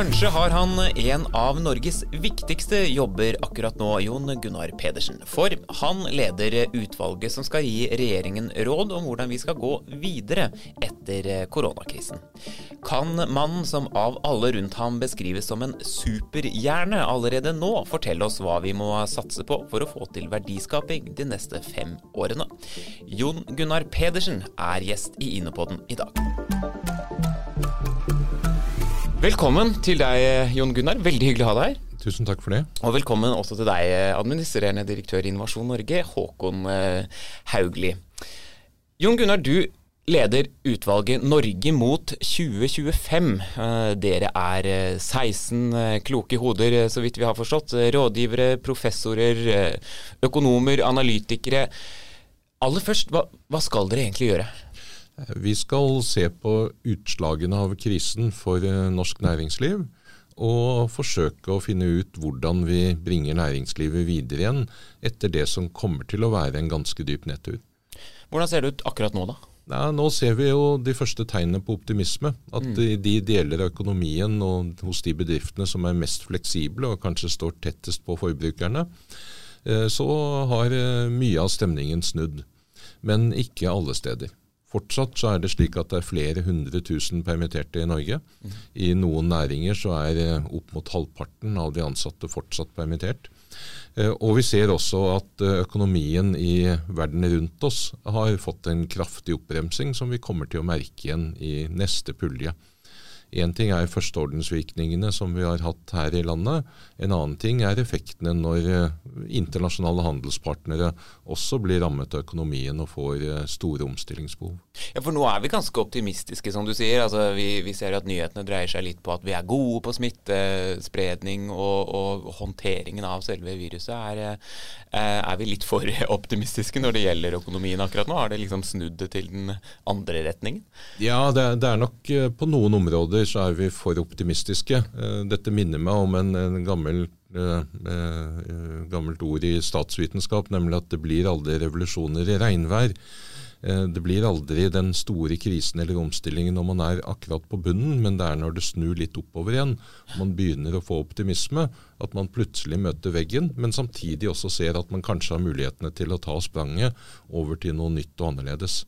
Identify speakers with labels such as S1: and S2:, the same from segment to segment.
S1: Kanskje har han en av Norges viktigste jobber akkurat nå, Jon Gunnar Pedersen. For han leder utvalget som skal gi regjeringen råd om hvordan vi skal gå videre etter koronakrisen. Kan mannen som av alle rundt ham beskrives som en superhjerne, allerede nå fortelle oss hva vi må satse på for å få til verdiskaping de neste fem årene? Jon Gunnar Pedersen er gjest i Inopodden i dag. Velkommen til deg, Jon Gunnar. Veldig hyggelig å ha deg her.
S2: Tusen takk for det.
S1: Og velkommen også til deg, administrerende direktør i Innovasjon Norge, Håkon eh, Haugli. Jon Gunnar, du leder utvalget Norge mot 2025. Eh, dere er 16 eh, kloke hoder, så vidt vi har forstått. Rådgivere, professorer, økonomer, analytikere. Aller først, hva, hva skal dere egentlig gjøre?
S2: Vi skal se på utslagene av krisen for eh, norsk næringsliv. Og forsøke å finne ut hvordan vi bringer næringslivet videre igjen etter det som kommer til å være en ganske dyp nedtur.
S1: Hvordan ser det ut akkurat nå, da?
S2: Ja, nå ser vi jo de første tegnene på optimisme. At mm. i de deler av økonomien og hos de bedriftene som er mest fleksible og kanskje står tettest på forbrukerne, eh, så har eh, mye av stemningen snudd. Men ikke alle steder. Fortsatt så er det slik at det er flere hundre tusen permitterte i Norge. Mm. I noen næringer så er eh, opp mot halvparten av de ansatte fortsatt permittert. Eh, og vi ser også at eh, økonomien i verden rundt oss har fått en kraftig oppbremsing som vi kommer til å merke igjen i neste pulje. Én ting er førsteordensvirkningene som vi har hatt her i landet. En annen ting er effektene når eh, internasjonale handelspartnere også blir rammet av økonomien og får eh, store omstillingsbehov.
S1: Ja, For nå er vi ganske optimistiske, som du sier. Altså, vi, vi ser at nyhetene dreier seg litt på at vi er gode på smittespredning, og, og håndteringen av selve viruset. Er, eh, er, vi litt for optimistiske når det gjelder økonomien akkurat nå? Har det liksom snudd det til den andre retningen?
S2: Ja, det, det er nok på noen områder områder så er vi for optimistiske. Eh, dette minner meg om en, en gammel, eh, eh, gammelt ord i statsvitenskap, nemlig at det blir aldri revolusjoner i regnvær. Det blir aldri den store krisen eller omstillingen når man er akkurat på bunnen, men det er når det snur litt oppover igjen, man begynner å få optimisme, at man plutselig møter veggen, men samtidig også ser at man kanskje har mulighetene til å ta spranget over til noe nytt og annerledes.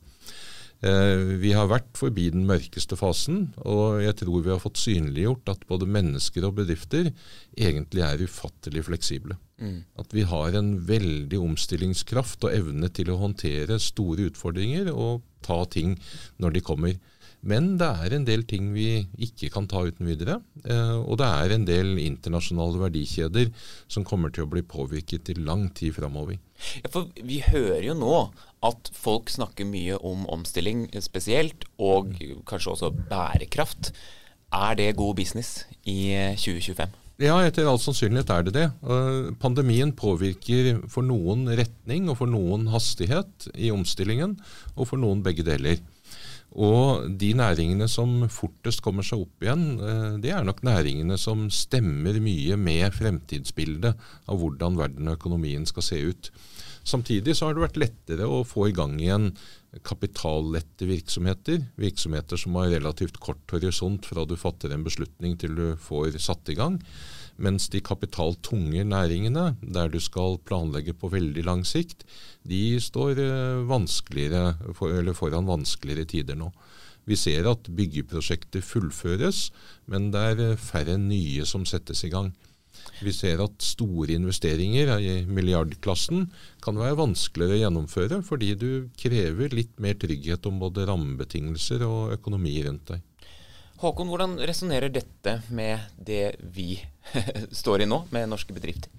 S2: Eh, vi har vært forbi den mørkeste fasen, og jeg tror vi har fått synliggjort at både mennesker og bedrifter egentlig er ufattelig fleksible. Mm. At vi har en veldig omstillingskraft og evne til å håndtere store utfordringer og ta ting når de kommer. Men det er en del ting vi ikke kan ta uten videre. Eh, og det er en del internasjonale verdikjeder som kommer til å bli påvirket i lang tid framover.
S1: Ja, for vi hører jo nå at folk snakker mye om omstilling spesielt, og kanskje også bærekraft. Er det god business i 2025?
S2: Ja, etter all sannsynlighet er det det. Pandemien påvirker for noen retning og for noen hastighet i omstillingen, og for noen begge deler. Og de næringene som fortest kommer seg opp igjen, eh, det er nok næringene som stemmer mye med fremtidsbildet av hvordan verden og økonomien skal se ut. Samtidig så har det vært lettere å få i gang igjen kapitallette virksomheter. Virksomheter som har relativt kort horisont fra du fatter en beslutning til du får satt i gang. Mens de kapitaltunge næringene, der du skal planlegge på veldig lang sikt, de står eh, vanskeligere, foran vanskeligere tider nå. Vi ser at byggeprosjekter fullføres, men det er eh, færre nye som settes i gang. Vi ser at store investeringer i milliardklassen kan være vanskeligere å gjennomføre, fordi du krever litt mer trygghet om både rammebetingelser og økonomi rundt deg.
S1: Håkon, hvordan resonnerer dette med det vi står i nå, med norske bedrifter?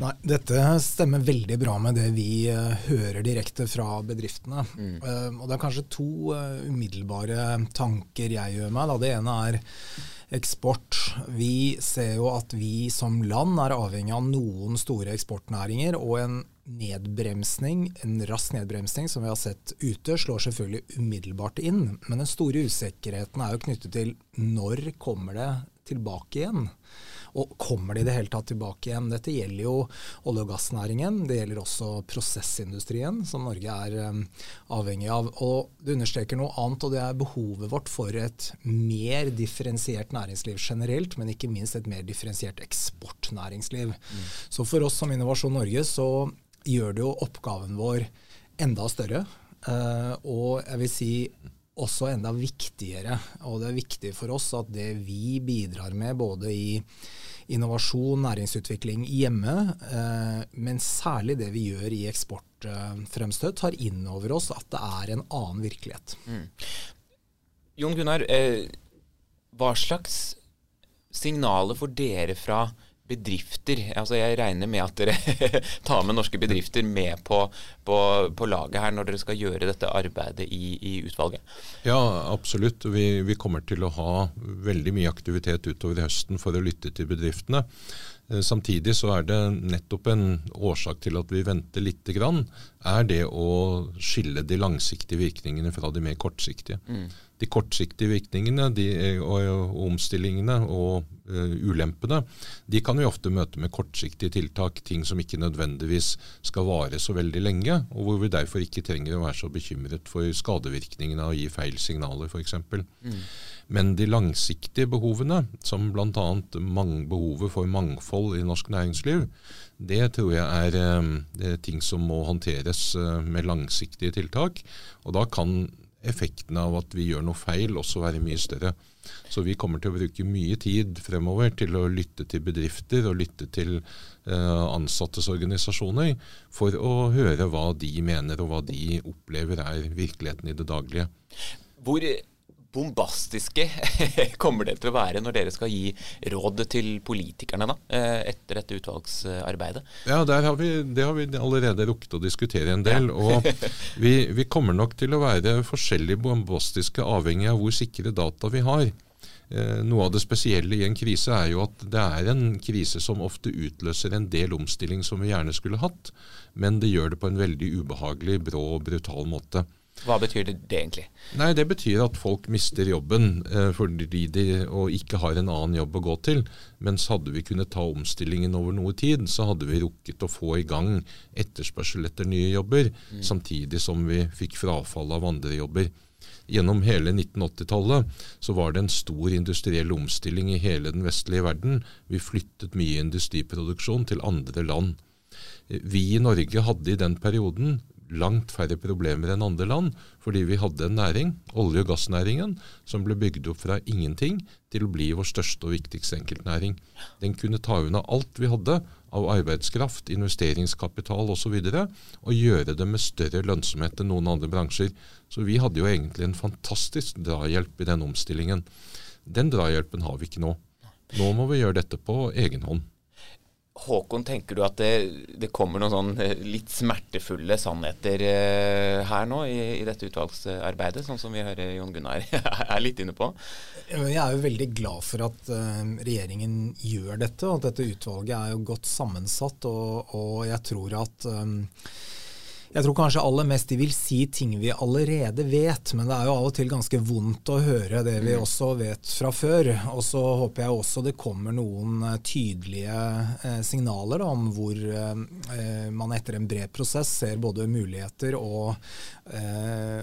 S3: Nei, Dette stemmer veldig bra med det vi uh, hører direkte fra bedriftene. Mm. Uh, og Det er kanskje to uh, umiddelbare tanker jeg gjør meg. Da. Det ene er eksport. Vi ser jo at vi som land er avhengig av noen store eksportnæringer og en nedbremsning, en rask nedbremsning som vi har sett ute, slår selvfølgelig umiddelbart inn. Men den store usikkerheten er jo knyttet til når kommer det tilbake igjen. Og kommer de i det hele tatt tilbake igjen? Dette gjelder jo olje- og gassnæringen. Det gjelder også prosessindustrien, som Norge er um, avhengig av. Og det understreker noe annet, og det er behovet vårt for et mer differensiert næringsliv generelt, men ikke minst et mer differensiert eksportnæringsliv. Mm. Så for oss som Innovasjon Norge så gjør det jo oppgaven vår enda større. Uh, og jeg vil si også enda viktigere. Og det er viktig for oss at det vi bidrar med både i innovasjon, næringsutvikling hjemme, eh, men særlig det vi gjør i eksportfremstøt, tar inn over oss at det er en annen virkelighet. Mm.
S1: Jon Gunnar, eh, hva slags signaler får dere fra bedrifter. Altså Jeg regner med at dere tar med norske bedrifter med på, på, på, laget her når dere skal gjøre dette arbeidet i, i utvalget?
S2: Ja, absolutt. Vi, vi, kommer til å ha veldig mye aktivitet utover høsten for å lytte til bedriftene. Eh, samtidig så er det nettopp en årsak til at vi venter lite grann, er det å skille de langsiktige virkningene fra de mer kortsiktige. Mm de kortsiktige virkningene de, og, og, omstillingene og uh, ulempene, de kan vi ofte møte med kortsiktige tiltak. Ting som ikke nødvendigvis skal vare så veldig lenge, og hvor vi derfor ikke trenger å være så bekymret for skadevirkningene av å gi feil signaler f.eks. Mm. Men de langsiktige behovene, som bl.a. behovet for mangfold i norsk næringsliv, det tror jeg er, um, er ting som må håndteres uh, med langsiktige tiltak. Og da kan effekten av at vi gjør noe feil, også være mye større. Så vi kommer til å bruke mye tid fremover til å lytte til bedrifter og lytte til eh, ansattes organisasjoner, for å høre hva de mener og hva de opplever er virkeligheten i det daglige.
S1: Hvor bombastiske kommer det til å være når dere skal gi råd til politikerne da, eh, etter dette utvalgsarbeidet?
S2: Ja, har vi, Det har vi allerede rukket å diskutere en del. Ja. og vi, vi, kommer nok til å være forskjellig bombastiske avhengig av hvor sikre data vi har. Eh, noe av det spesielle i en krise er jo at det er en krise som ofte utløser en del omstilling som vi gjerne skulle hatt, men det gjør det på en veldig ubehagelig, brå og brutal måte.
S1: Hva betyr det, det, egentlig?
S2: Nei, Det betyr at folk mister jobben eh, fordi de og ikke har en annen jobb å gå til. Mens hadde vi kunnet ta omstillingen over noe tid, så hadde vi rukket å få i gang etterspørsel etter nye jobber, mm. samtidig som vi fikk frafall av andre jobber. Gjennom hele 1980-tallet så var det en stor industriell omstilling i hele den vestlige verden. Vi flyttet mye industriproduksjon til andre land. Vi i Norge hadde i den perioden langt færre problemer enn andre land, fordi vi hadde en næring, olje- og gassnæringen, som ble bygd opp fra ingenting til å bli vår største og viktigste enkeltnæring. Den kunne ta unna alt vi hadde av arbeidskraft, investeringskapital osv., og, så og gjøre det med større lønnsomhet enn noen andre bransjer. Så vi hadde jo egentlig en fantastisk drahjelp i den omstillingen. Den drahjelpen har vi ikke nå. Nå må vi gjøre dette på egen hånd.
S1: Håkon, tenker du at det, det, kommer noen sånn eh, litt smertefulle sannheter eh, her nå i, i, dette utvalgsarbeidet, sånn som vi hører Jon Gunnar er litt inne på?
S3: Jeg er jo veldig glad for at uh, regjeringen gjør dette, og at dette utvalget er jo godt sammensatt. Og, og jeg tror at jeg tror kanskje aller mest de vil si ting vi allerede vet, men det er jo av og til ganske vondt å høre det vi mm. også vet fra før. Og så håper jeg også det kommer noen eh, tydelige eh, signaler da, om hvor eh, man etter en bred prosess ser både muligheter og,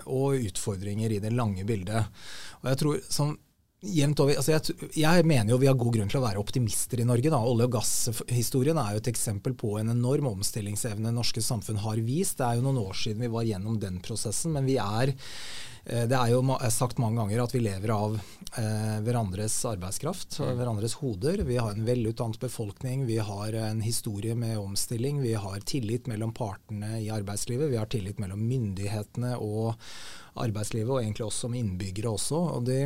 S3: og utfordringer i det lange bildet. Og jeg tror som jevnt over, altså jeg, jeg, mener jo vi har god grunn til å være optimister i Norge. Da. Olje- og gasshistorien er jo et eksempel på en enorm omstillingsevne norske samfunn har vist. Det er jo noen år siden vi var gjennom den prosessen, men vi er eh, det er jo sagt mange ganger at vi lever av eh, hverandres arbeidskraft, mm. hverandres hoder. Vi har en velutdannet befolkning, vi har en historie med omstilling. Vi har tillit mellom partene i arbeidslivet, vi har tillit mellom myndighetene og arbeidslivet, og egentlig oss som innbyggere også. og det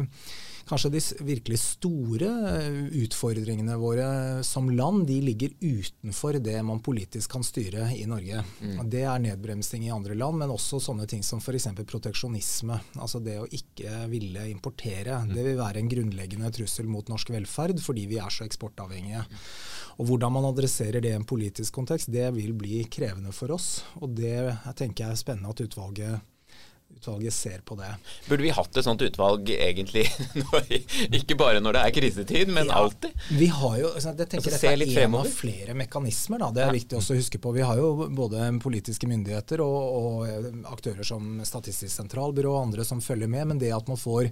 S3: kanskje de virkelig store eh, utfordringene våre som land, de ligger utenfor det man politisk kan styre i Norge. Mm. Det er nedbremsing i andre land, men også sånne ting som f.eks. proteksjonisme. Altså det å ikke ville importere. Mm. Det vil være en grunnleggende trussel mot norsk velferd, fordi vi er så eksportavhengige. Og Hvordan man adresserer det i en politisk kontekst, det vil bli krevende for oss. Og det jeg tenker jeg er spennende at utvalget utvalget ser på det.
S1: Burde vi hatt et sånt utvalg egentlig, ikke bare når det er krisetid, men ja, alltid?
S3: Vi har jo, altså, jeg tenker altså, Dette er en av flere mekanismer. Da. Det er ja. viktig også å huske på. Vi har jo både politiske myndigheter og, og eh, aktører som Statistisk sentralbyrå og andre som følger med. Men det at man får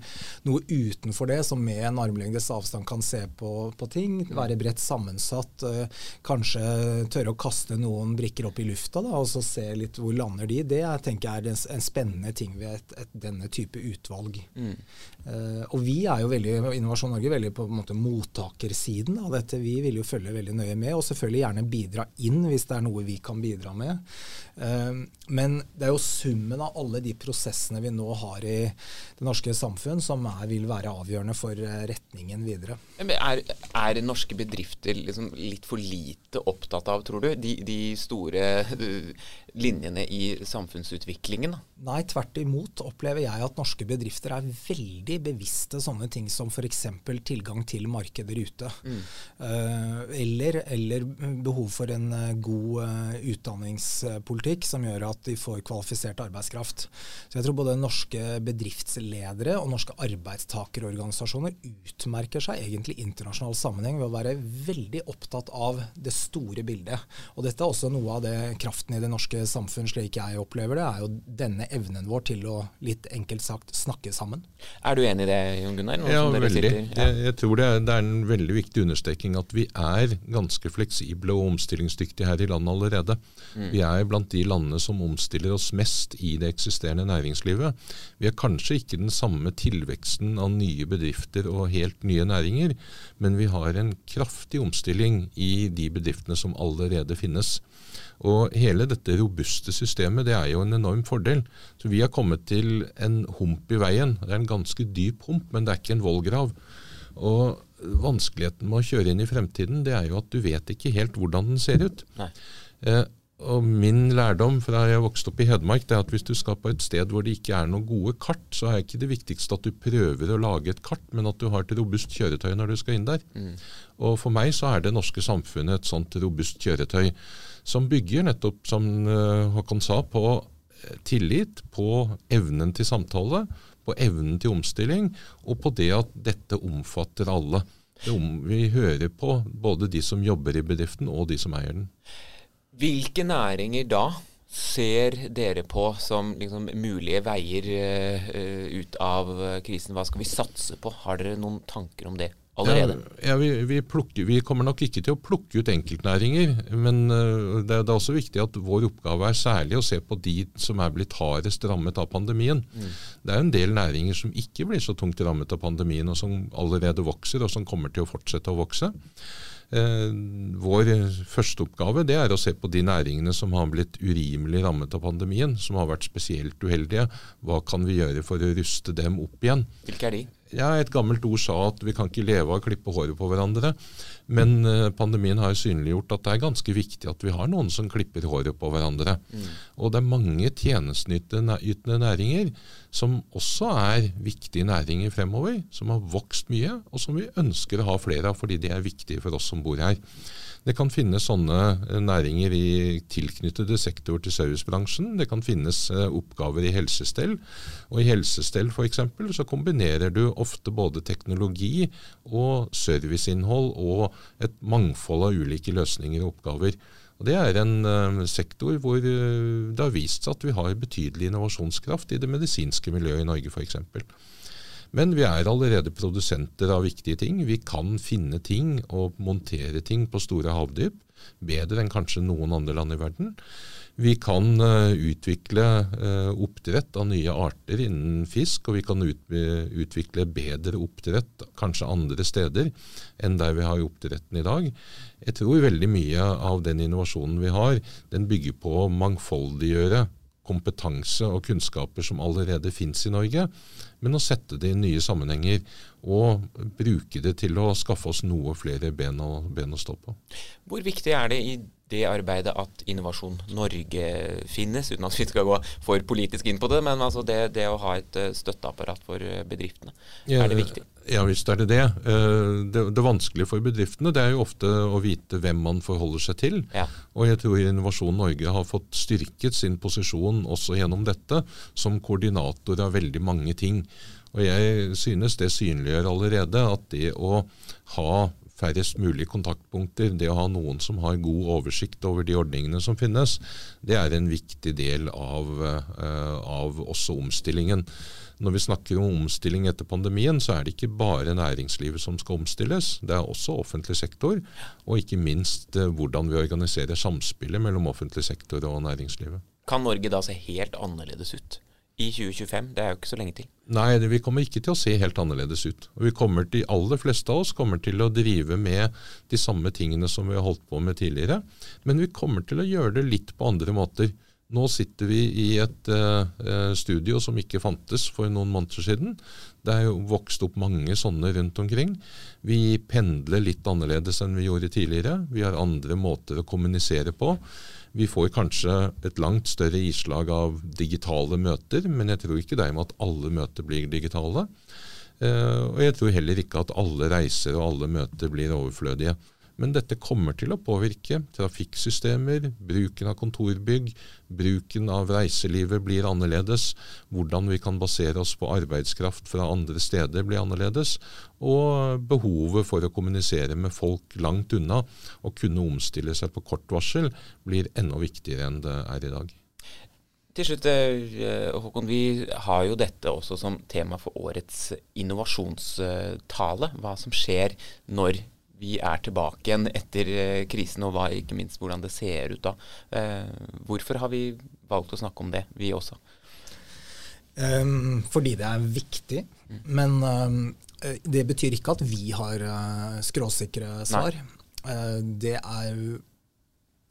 S3: noe utenfor det, som med en armlengdes avstand kan se på, på ting, være bredt sammensatt, uh, kanskje tørre å kaste noen brikker opp i lufta da, og så se litt hvor lander de, det jeg tenker jeg er en spennende ting ved et, et, denne type utvalg. Mm. Uh, og vi er jo veldig, Innovasjon Norge veldig på en måte mottakersiden av dette. Vi vil jo følge veldig nøye med, og selvfølgelig gjerne bidra inn hvis det er noe vi kan bidra med. Uh, men det er jo summen av alle de prosessene vi nå har i det norske samfunn som er, vil være avgjørende for uh, retningen videre.
S1: Er, er norske bedrifter liksom litt for lite opptatt av, tror du, de, de store linjene i samfunnsutviklingen?
S3: Nei, tvert imot opplever jeg at norske bedrifter er veldig bevisste sånne ting som f.eks. tilgang til markeder ute. Mm. Uh, eller, eller, behov for en uh, god uh, utdanningspolitikk som gjør at de får kvalifisert arbeidskraft. Så jeg tror både norske bedriftsledere og norske arbeidstakerorganisasjoner utmerker seg egentlig i internasjonal sammenheng ved å være veldig opptatt av det store bildet. Og dette er også noe av det kraften i det norske samfunn, slik jeg opplever det, er jo denne evnen vår til å litt enkelt sagt snakke sammen.
S1: Er du enig i det, Jon Gunnar?
S2: Ja, veldig. Ja. Jeg, jeg, tror det er, det er, en veldig viktig understreking at vi er ganske fleksible og omstillingsdyktige her i landet allerede. Mm. Vi er blant de landene som omstiller oss mest i det eksisterende næringslivet. Vi har kanskje ikke den samme tilveksten av nye bedrifter og helt nye næringer, men vi har en kraftig omstilling i de bedriftene som allerede finnes. Og hele dette robuste systemet det er jo en enorm fordel. Så Vi har kommet til en hump i veien. Det er en ganske dyp hump, men det er ikke en vollgrav. Og Vanskeligheten med å kjøre inn i fremtiden det er jo at du vet ikke helt hvordan den ser ut. Eh, og Min lærdom fra jeg vokste opp i Hedmark det er at hvis du skal på et sted hvor det ikke er noen gode kart, så er ikke det viktigste at du prøver å lage et kart, men at du har et robust kjøretøy når du skal inn der. Mm. Og For meg så er det norske samfunnet et sånt robust kjøretøy som bygger nettopp, som eh, Håkon sa, på eh, tillit, på evnen til samtale, på evnen til omstilling, og på det at dette omfatter alle. Vi hører på både de som jobber i bedriften og de som eier den.
S1: Hvilke næringer da ser dere på som liksom mulige veier uh, ut av krisen? Hva skal vi satse på? Har dere noen tanker om det? Allerede?
S2: Ja, vi, vi, plukker, vi, kommer nok ikke til å plukke ut enkeltnæringer. Men det, er, det, er også viktig at vår oppgave er særlig å se på de som er blitt hardest rammet av pandemien. Mm. Det er en del næringer som ikke blir så tungt rammet av pandemien, og som allerede vokser, og som kommer til å fortsette å vokse. Eh, vår første oppgave det er å se på de næringene som har blitt urimelig rammet av pandemien, som har vært spesielt uheldige. Hva kan vi gjøre for å ruste dem opp igjen?
S1: Hvilke er de?
S2: Ja, Et gammelt ord sa at vi kan ikke leve av å klippe håret på hverandre. Men uh, pandemien har synliggjort at det er ganske viktig at vi har noen som klipper håret på hverandre. Mm. Og det er mange tjenesteytende næringer som også er viktige næringer fremover. Som har vokst mye, og som vi ønsker å ha flere av fordi de er viktige for oss som bor her. Det kan finnes sånne eh, næringer i tilknyttede sektorer til servicebransjen. Det kan finnes eh, oppgaver i helsestell. Og i helsestell f.eks. så kombinerer du ofte både teknologi og serviceinnhold og et mangfold av ulike løsninger og oppgaver. Og Det er en uh, sektor hvor uh, det har vist seg at vi har betydelig innovasjonskraft i det medisinske miljøet i Norge f.eks. Men vi er allerede produsenter av viktige ting. Vi kan finne ting og montere ting på store havdyp bedre enn kanskje noen andre land i verden. Vi kan uh, utvikle uh, oppdrett av nye arter innen fisk, og vi kan ut, uh, utvikle bedre oppdrett kanskje andre steder enn der vi har oppdretten i dag. Jeg tror veldig mye av den innovasjonen vi har, den bygger på å mangfoldiggjøre kompetanse og kunnskaper som allerede fins i Norge, men å sette det i nye sammenhenger og bruke det til å skaffe oss noe flere ben å, ben å stå på.
S1: Hvor viktig er det i det arbeidet at Innovasjon Norge finnes, uten at vi skal gå for politisk inn på det. Men altså det, det å ha et eh, støtteapparat for eh, bedriftene, ja, er det viktig?
S2: Ja visst er det det. Eh, det. Det vanskelige for bedriftene det er jo ofte å vite hvem man forholder seg til. Ja. Og jeg tror Innovasjon Norge har fått styrket sin posisjon også gjennom dette, som koordinator av veldig mange ting. Og jeg synes det synliggjør allerede at det å ha færrest mulig kontaktpunkter, det å ha noen som har god oversikt over de ordningene som finnes, det er en viktig del av, uh, av også omstillingen. Når vi snakker om omstilling etter pandemien, så er det ikke bare næringslivet som skal omstilles. Det er også offentlig sektor, og ikke minst uh, hvordan vi organiserer samspillet mellom offentlig sektor og næringslivet.
S1: Kan Norge da se helt annerledes ut? I 2025. Det er jo ikke så lenge til.
S2: Nei, vi kommer ikke til å se helt annerledes ut. Og vi kommer De aller fleste av oss kommer til å drive med de samme tingene som vi har holdt på med tidligere. Men vi kommer til å gjøre det litt på andre måter. Nå sitter vi i et uh, studio som ikke fantes for noen måneder siden. Det er jo vokst opp mange sånne rundt omkring. Vi pendler litt annerledes enn vi gjorde tidligere. Vi har andre måter å kommunisere på. Vi får kanskje et langt større islag av digitale møter, men jeg tror ikke dermed at alle møter blir digitale. Uh, og jeg tror heller ikke at alle reiser og alle møter blir overflødige. Men dette kommer til å påvirke trafikksystemer, bruken av kontorbygg, bruken av reiselivet blir annerledes, hvordan vi kan basere oss på arbeidskraft fra andre steder blir annerledes, og behovet for å kommunisere med folk langt unna og kunne omstille seg på kort varsel blir enda viktigere enn det er i dag.
S1: Til slutt, eh, Håkon, Vi har jo dette også som tema for årets innovasjonstale. Hva som skjer når vi er tilbake igjen etter eh, krisen, og hva, ikke minst hvordan det ser ut da. Eh, hvorfor har vi valgt å snakke om det, vi også?
S3: Um, fordi det er viktig. Mm. Men um, det betyr ikke at vi har skråsikre svar. Uh, det er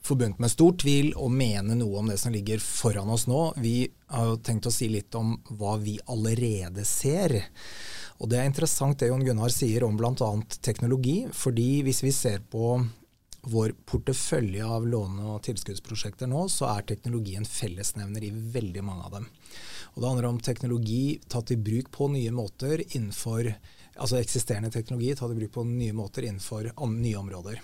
S3: forbundet med stor tvil å mene noe om det som ligger foran oss nå. Vi har jo tenkt å si litt om hva vi allerede ser. Og Det er interessant det Jon Gunnar sier om bl.a. teknologi. fordi hvis vi ser på vår portefølje av låne- og tilskuddsprosjekter nå, så er teknologi en fellesnevner i veldig mange av dem. Og Det handler om teknologi tatt i bruk på nye måter innenfor Altså eksisterende teknologi tatt i bruk på nye måter innenfor nye områder.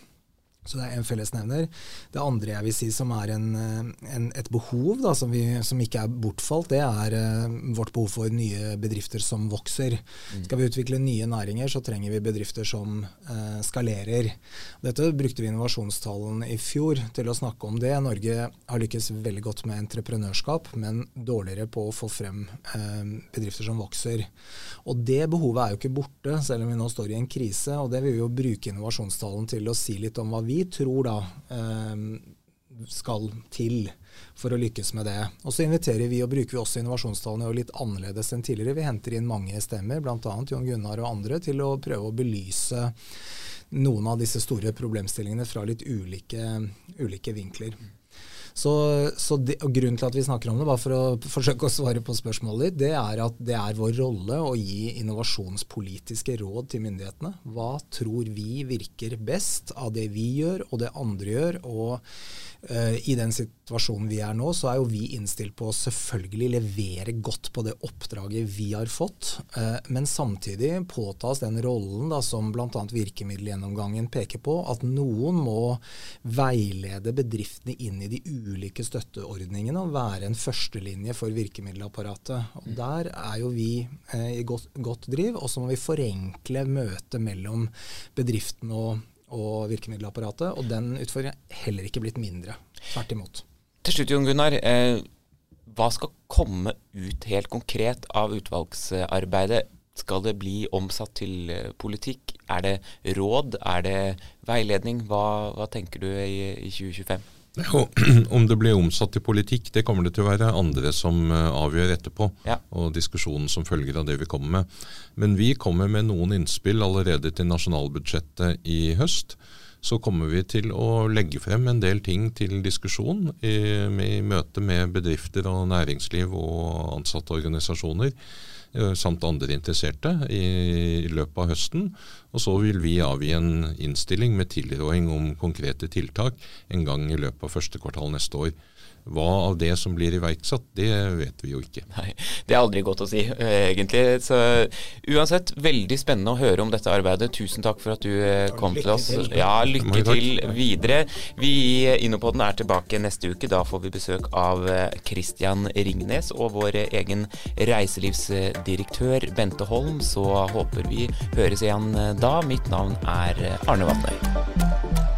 S3: Så det er en fellesnevner. Det andre jeg vil si som er en, eh, en, et behov da, som, vi, som, ikke er bortfalt, det er uh, vårt behov for nye bedrifter som vokser. Mm. Skal vi utvikle nye næringer, så trenger vi bedrifter som uh, skalerer. Dette brukte vi innovasjonstallen i fjor til å snakke om det. Norge har lykkes veldig godt med entreprenørskap, men dårligere på å få frem uh, bedrifter som vokser. Og det behovet er jo ikke borte, selv om vi nå står i en krise. og det vil vi jo bruke innovasjonstallen til å si litt om hva vi tror da eh, skal til for å lykkes med det. Og så inviterer vi og bruker vi også innovasjonstallene litt annerledes enn tidligere. Vi henter inn mange stemmer, bl.a. Jon Gunnar og andre, til å prøve å belyse noen av disse store problemstillingene fra litt ulike, ulike vinkler. Så, så det, Grunnen til at vi snakker om det, bare for å forsøke å svare på spørsmålet ditt, det er at det er vår rolle å gi innovasjonspolitiske råd til myndighetene. Hva tror vi virker best av det vi gjør og det andre gjør? og uh, I den situasjonen vi er nå, så er jo vi innstilt på å selvfølgelig levere godt på det oppdraget vi har fått, uh, men samtidig påta oss den rollen da, som bl.a. virkemiddelgjennomgangen peker på, at noen må veilede bedriftene inn i de ulike ulike støtteordningene og være en førstelinje for virkemiddelapparatet. Og mm. Der er jo vi eh, i godt, godt, driv. Og så må vi forenkle møtet mellom bedriften og, og virkemiddelapparatet. Og den utfordringen er heller ikke blitt mindre. Tvert imot.
S1: Til slutt, Jon Gunnar. Eh, hva skal komme ut helt konkret av utvalgsarbeidet? Skal det bli omsatt til eh, politikk? Er det råd? Er det veiledning? Hva, hva tenker du i, i 2025?
S2: Om det blir omsatt til politikk, det kommer det til å være andre som eh, avgjør etterpå. Ja. Og diskusjonen som følger av det vi kommer med. Men vi kommer med noen innspill allerede til nasjonalbudsjettet i høst. Så kommer vi til å legge frem en del ting til diskusjon i, i møte med bedrifter og næringsliv og ansatte organisasjoner. Samt andre interesserte i løpet av høsten. Og så vil vi avgi en innstilling med tilråding om konkrete tiltak en gang i løpet av første kvartal neste år. Hva av det som blir iverksatt, det vet vi jo ikke.
S1: Nei, Det er aldri godt å si, eh, egentlig. Så uansett, veldig spennende å høre om dette arbeidet. Tusen takk for at du eh, kom til oss. Ja, lykke til videre. Vi i Innopoden er tilbake neste uke. Da får vi besøk av eh, Christian Ringnes og vår egen reiselivsdirektør Bente Holm. Så håper vi høres igjen da. Mitt navn er Arne Vatnøy.